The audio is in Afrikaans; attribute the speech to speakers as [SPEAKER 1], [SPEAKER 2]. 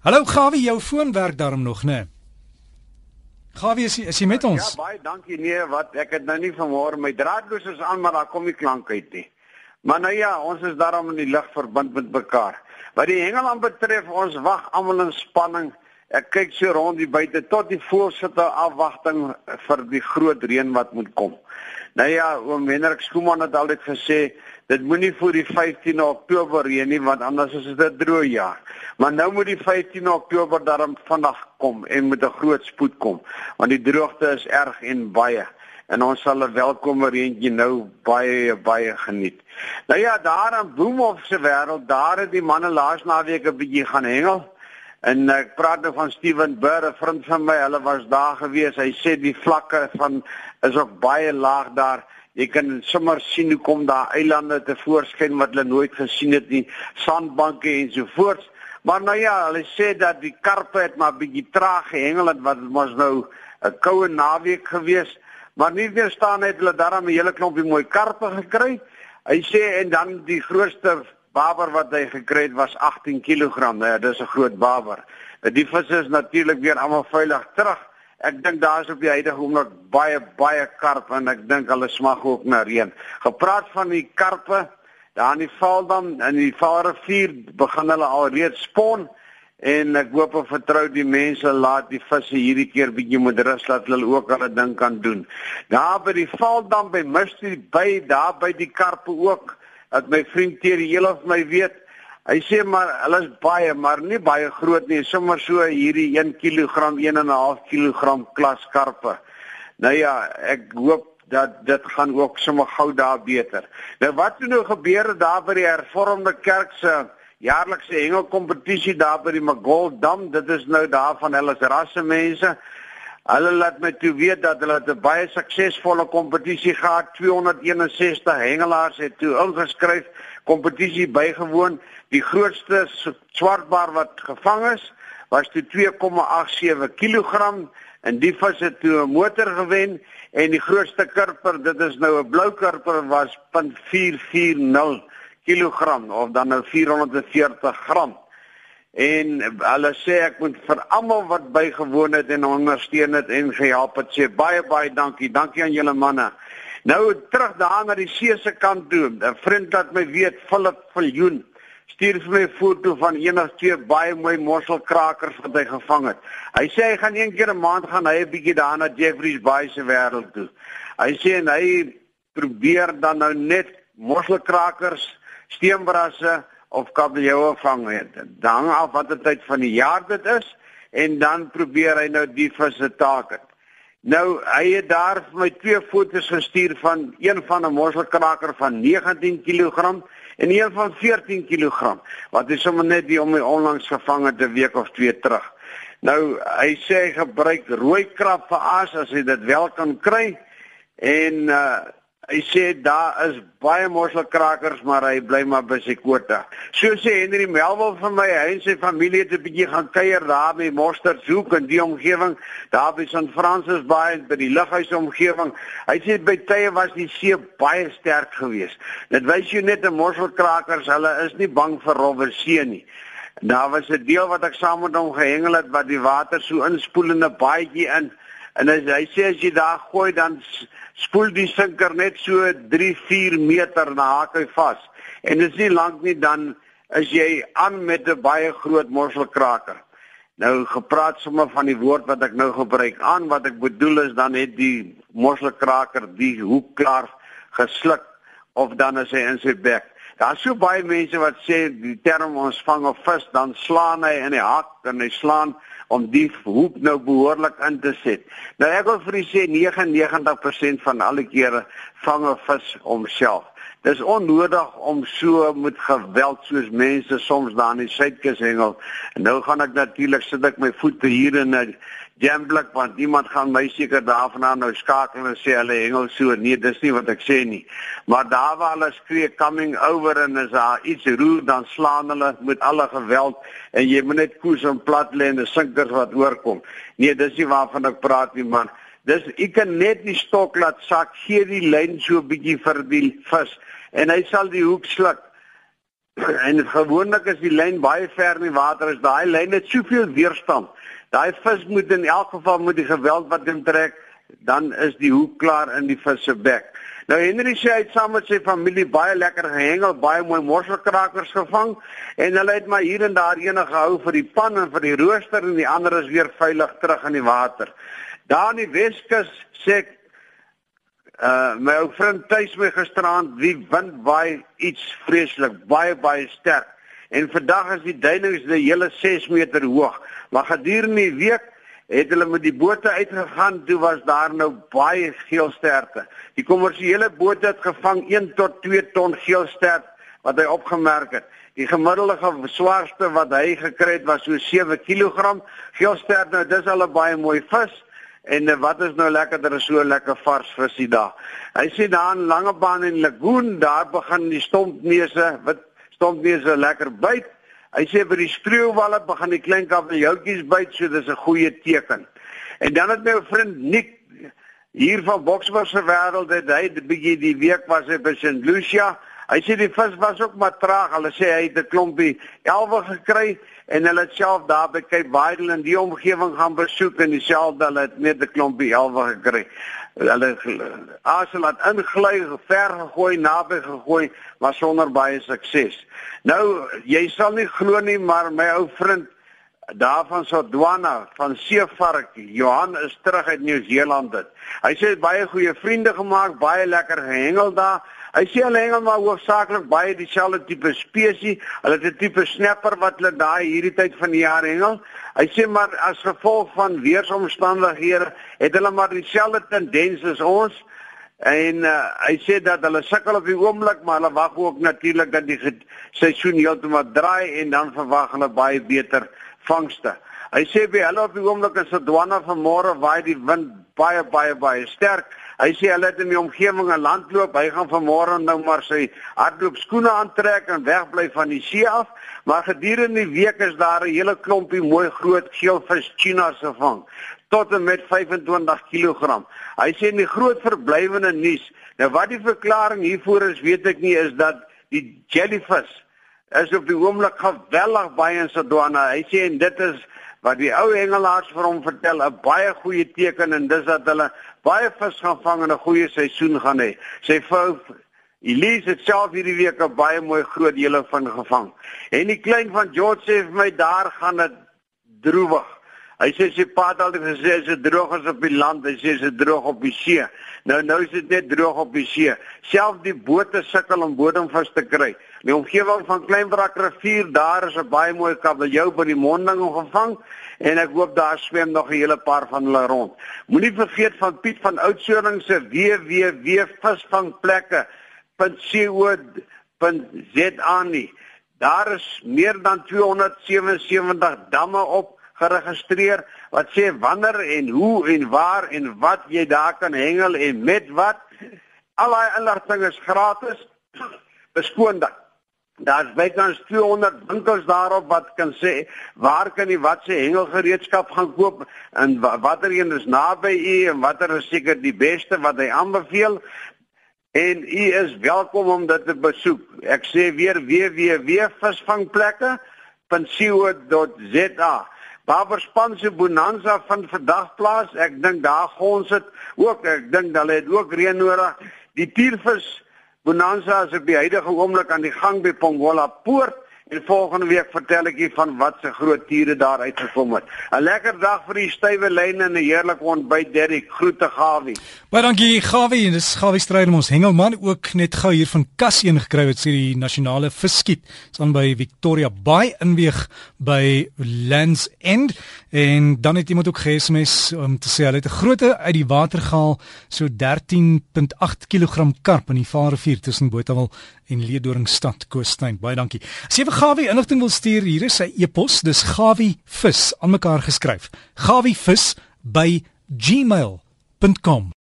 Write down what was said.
[SPEAKER 1] Hallo Gawie, jou foon werk daarom nog, né? Nee? Gawie, is, is jy met ons?
[SPEAKER 2] Ja, baie dankie. Nee, wat ek het nou nie vanmôre my draadloos is aan, maar daar kom nie klank uit nie. Maar nou ja, ons is daarom in die lig verbind met mekaar. Wat die hengel betref, ons wag almal in spanning. Ek kyk so rond die buite tot die voorsitter afwagting vir die groot reën wat moet kom. Nou ja, oom Hendrik Skooman het altyd gesê dit moenie voor die 15 Oktober reën nie want anders is dit 'n droë jaar. Maar nou moet die 15 Oktober daarom vandag kom en met 'n groot spoed kom want die droogte is erg en baie en ons sal 'n welkome reentjie nou baie baie geniet. Nou ja, daar in Bloemhof se wêreld, daar het die manne laas naweek 'n bietjie gaan hengel. En ek praat nou van Steven Burr, 'n vriend van my. Hulle was daar gewees. Hy sê die vlakke van is ook baie laag daar. Jy kan sommer sien hoe kom daar eilande te voorskyn wat hulle nooit gesien het nie, sandbanke en so voort. Maar nou ja, hulle sê dat die karpe het maar bietjie traag gehengel het wat mos nou 'n koue naweek gewees. Maar nie weer staan het hulle daarmee 'n hele klompie mooi karpe gekry. Hy sê en dan die grootste baber wat hy gekry het was 18 kg. Nou ja, dis 'n groot baber. Die visse is natuurlik weer almal veilig terug. Ek dink daar is op die huidige oomblik baie baie karpe en ek dink hulle smag ook na reën. Gepraat van die karpe, daar in die Valdam en die Vaalrivier begin hulle al reeds spon en ek hoop en vertrou die mense laat die visse hierdie keer bietjie moet rus laat hulle ook hulle ding kan doen. Daar by die Valdam by Mystery Bay, daar by die karpe ook dat my vriend teer die hele of my weet. Hy sê maar hulle is baie, maar nie baie groot nie, sommer so hierdie 1 kg, 1.5 kg klas karpe. Nou ja, ek hoop dat dit gaan ook sommer gou daar beter. Nou wat het nou gebeur daar by die hervormde kerk se jaarlikse hengelkompetisie daar by die Magol dam? Dit is nou daar van hulle rasse mense. Hulle laat my toe weet dat hulle 'n baie suksesvolle kompetisie gehad. 261 hengelaars het toe ingeskryf, kompetisie bygewoon. Die grootste swartbaar wat gevang is, was toe 2,87 kg en die vis het toe 'n motor gewen en die grootste kurper, dit is nou 'n blou kurper was 0.440 kg of dan nou 440 gram. En hulle sê ek moet vir almal wat bygewoon het en ondersteun het en gehelp het sê baie baie dankie. Dankie aan julle manne. Nou terug daar na die see se kant toe. 'n Vriend wat my weet, Philip Viljoen, stuur vir my 'n foto van eendag twee baie mooi mosselkrakers wat hy gevang het. Hy sê hy gaan een keer 'n maand gaan hy 'n bietjie daar na Jeffreys Bay se wêreld toe. Hy sê en hy probeer dan nou net mosselkrakers, steenbrasse of kabeljou vang het. Hang af watter tyd van die jaar dit is en dan probeer hy nou die visse taak het. Nou hy het daar vir my twee foto's gestuur van een van 'n mosselkraker van 19 kg en een van 14 kg wat hy sommer net die om my onlangs gevang het 'n week of twee terug. Nou hy sê hy gebruik rooi krap vir aas as hy dit wel kan kry en uh Hy sê daar is baie mosselkrakers maar hy bly maar by sy kwota. So sê Henry Melville van my hy en sy familie het 'n bietjie gaan kuier daar by Mosterzoek in die omgewing, daar by St Francis Bay by die lughuis omgewing. Hy sê by tye was die see baie sterk geweest. Dit wys jou net 'n mosselkrakers, hulle is nie bang vir rowwe see nie. Daar was 'n deel wat ek saam met hom gehengel het wat die water so inspoel in 'n baadjie in. En as hy sê as jy daar gooi dan spoel die sinker net so 3, 4 meter na haak hy vas. En dit is nie lank nie dan is jy aan met 'n baie groot mosselkraker. Nou gepraat sommer van die woord wat ek nou gebruik aan wat ek bedoel is dan het die mosselkraker die hoek klaar gesluk of dan is hy in sy bek. Daar's so baie mense wat sê die term ons vang 'n vis dan slaan hy in die hak en hy slaan om die hoek nou behoorlik in te sit. Nou ek wil vir u sê 99% van alle kere vang 'n vis homself. Dis onnodig om so met geweld soos mense soms daar in die suidkus hengel. En nou gaan ek natuurlik sit ek my voete hier in 'n jamblik want niemand gaan my seker daarvan nou skakel en sê hulle hengel so. Nee, dis nie wat ek sê nie. Maar daar waar hulle skree coming over en as daar iets roer dan slaan hulle met alle geweld en jy moet net koes en plat lê en die sinkers wat oorkom. Nee, dis nie waarvan ek praat nie man. Dis ek kan net die stok laat sak, gee die lyn so 'n bietjie vir die vis en hy sal die hoek sluk. en gewoonlik is die lyn baie ver in die water is daai lyn het soveel weerstand. Daai vis moet in elk geval moet die geweld wat hom trek, dan is die hoek klaar in die vis se bek. Nou Henry sê hy het saam met sy familie baie lekker gehengel, baie mooi morselkrakers gevang en hulle het maar hier en daar enige gehou vir die pan en vir die rooster en die ander is weer veilig terug in die water. Daar in die Weskus sê uh my ou vriend tuis my gisteraand, die wind waai iets vreeslik, baie baie sterk. En vandag is die duinings die hele 6 meter hoog. Maar gedurende die week het hulle met die bote uitgegaan toe was daar nou baie geelsterte. Die kommersiële bote het gevang 1 tot 2 ton geelstert wat hy opgemerk het. Die gemiddelde swaarste wat hy gekry het was so 7 kg geelstert. Nou dis al 'n baie mooi vis. En eh, wat is nou lekkerder as so lekker vars visie daar. Hy sê daar in Langebaan en Lagoon, daar begin die stompneuse wat stompneuse lekker byt. Hy sê by die spreeuwalle begin die klein kabeljoutjies byt, so dis 'n goeie teken. En dan het my vriend Nick hier van Boksburg se wêreld het hy 'n bietjie die week was hy by St. Lucia. Hy sê die vis was ook maar traag. Hulle sê hy het 'n klompie elwe gekry en hulle self daar by Cape Vidal in die omgewing gaan besoek en dieselfde hulle het net 'n klompie elwe gekry hulle as hulle het ingly ver gegooi naby gegooi maar sonder baie sukses. Nou jy sal nie glo nie maar my ou vriend daarvan Sodwana van Seevark Johan is terug uit Nieu-Seeland dit. Hy sê baie goeie vriende gemaak, baie lekker gehengel daar. Hy sê hulle hengel maar hoofsaaklik baie dieselfde tipe spesies. Hulle het 'n tipe snapper wat hulle daai hierdie tyd van die jaar hengel. Hy sê maar as gevolg van weeromstandighede het hulle maar dieselfde tendens as ons. En uh, hy sê dat hulle sukkel op die oomblik, maar hulle wag ook natuurlik dat die seisoen heeltemal draai en dan verwag hulle baie beter vangste. Hy sê by hulle op die oomblik is dit dwanne van môre waai die wind baie baie baie sterk. Hy sê hulle het in die omgewing 'n landloop. Hy gaan vanmôre nou maar sy hardloopskoene aantrek en wegbly van die see af. Maar gedurende die week is daar 'n hele klompie mooi groot geelvis China se vang tot en met 25 kg. Hy sê die groot verblywende nuus. Nou wat die verklaring hiervoor is, weet ek nie, is dat die jellyfish is op die oomblik geweldig baie in Sodwana. Hy sê en dit is wat die ou hengelaars vir hom vertel 'n baie goeie teken en dis dat hulle baie vis gaan vang en 'n goeie seisoen gaan hê. Sy vrou Elise het self hierdie week 'n baie mooi groot hele van gevang. En die klein van George sê vir my daar gaan dit droewig. Hy sê sy pa het altyd gesê as dit droog is op die land, hy sê dit droog op die see. Nou nou is dit net droog op die see. Self die bote sukkel om bodemvis te kry. Die omgewing van Kleinbrak rivier, daar is 'n baie mooi kabeljou by die monding gevang en ek hoop daar swem nog 'n hele paar van hulle rond. Moenie vergeet van Piet van Oudtshoorn se www.visvangplekke.co.za nie. Daar is meer dan 277 damme op geregistreer wat sê wanneer en hoe en waar en wat jy daar kan hengel en met wat. Al daai inligting is gratis. Beskoon dit. Daar's bykans 200 winkels daarop wat kan sê waar kan jy wat se hengelgereedskap gaan koop en watter een is naby u en watter is seker die beste wat hy aanbeveel en u is welkom om dit te besoek. Ek sê weer www.visvangplekke.co.za. Baberspan se bonanza van vandag plaas. Ek dink daar gons dit ook. Ek dink hulle het ook reën nodig. Die tiervis Bonanza is op die huidige oomblik aan die gang by Pongola Poort en volgende week vertel ek julle van wat se groot diere daar uitgekom het. 'n Lekker dag vir die stywe lyne en 'n heerlike ontbyt Derrick. Groete Gawie.
[SPEAKER 1] Baie dankie Gawie. Dis Gawie Strydom ons hengelman ook net gou hier van Kassien gekry wat sê die nasionale visskiet staan by Victoria Bay inweeg by Lands End en dan het iemand ook ge-SMS om te sê hulle het 'n groote uit die water gehaal so 13.8 kg karp in die Vaalrivier tussen Botawil en Leeudoringstad Koostyn. Baie dankie. Vir Gawie inligting wil stuur, hier is sy e-pos. Dis gawievis aan mekaar geskryf. gawievis by gmail.com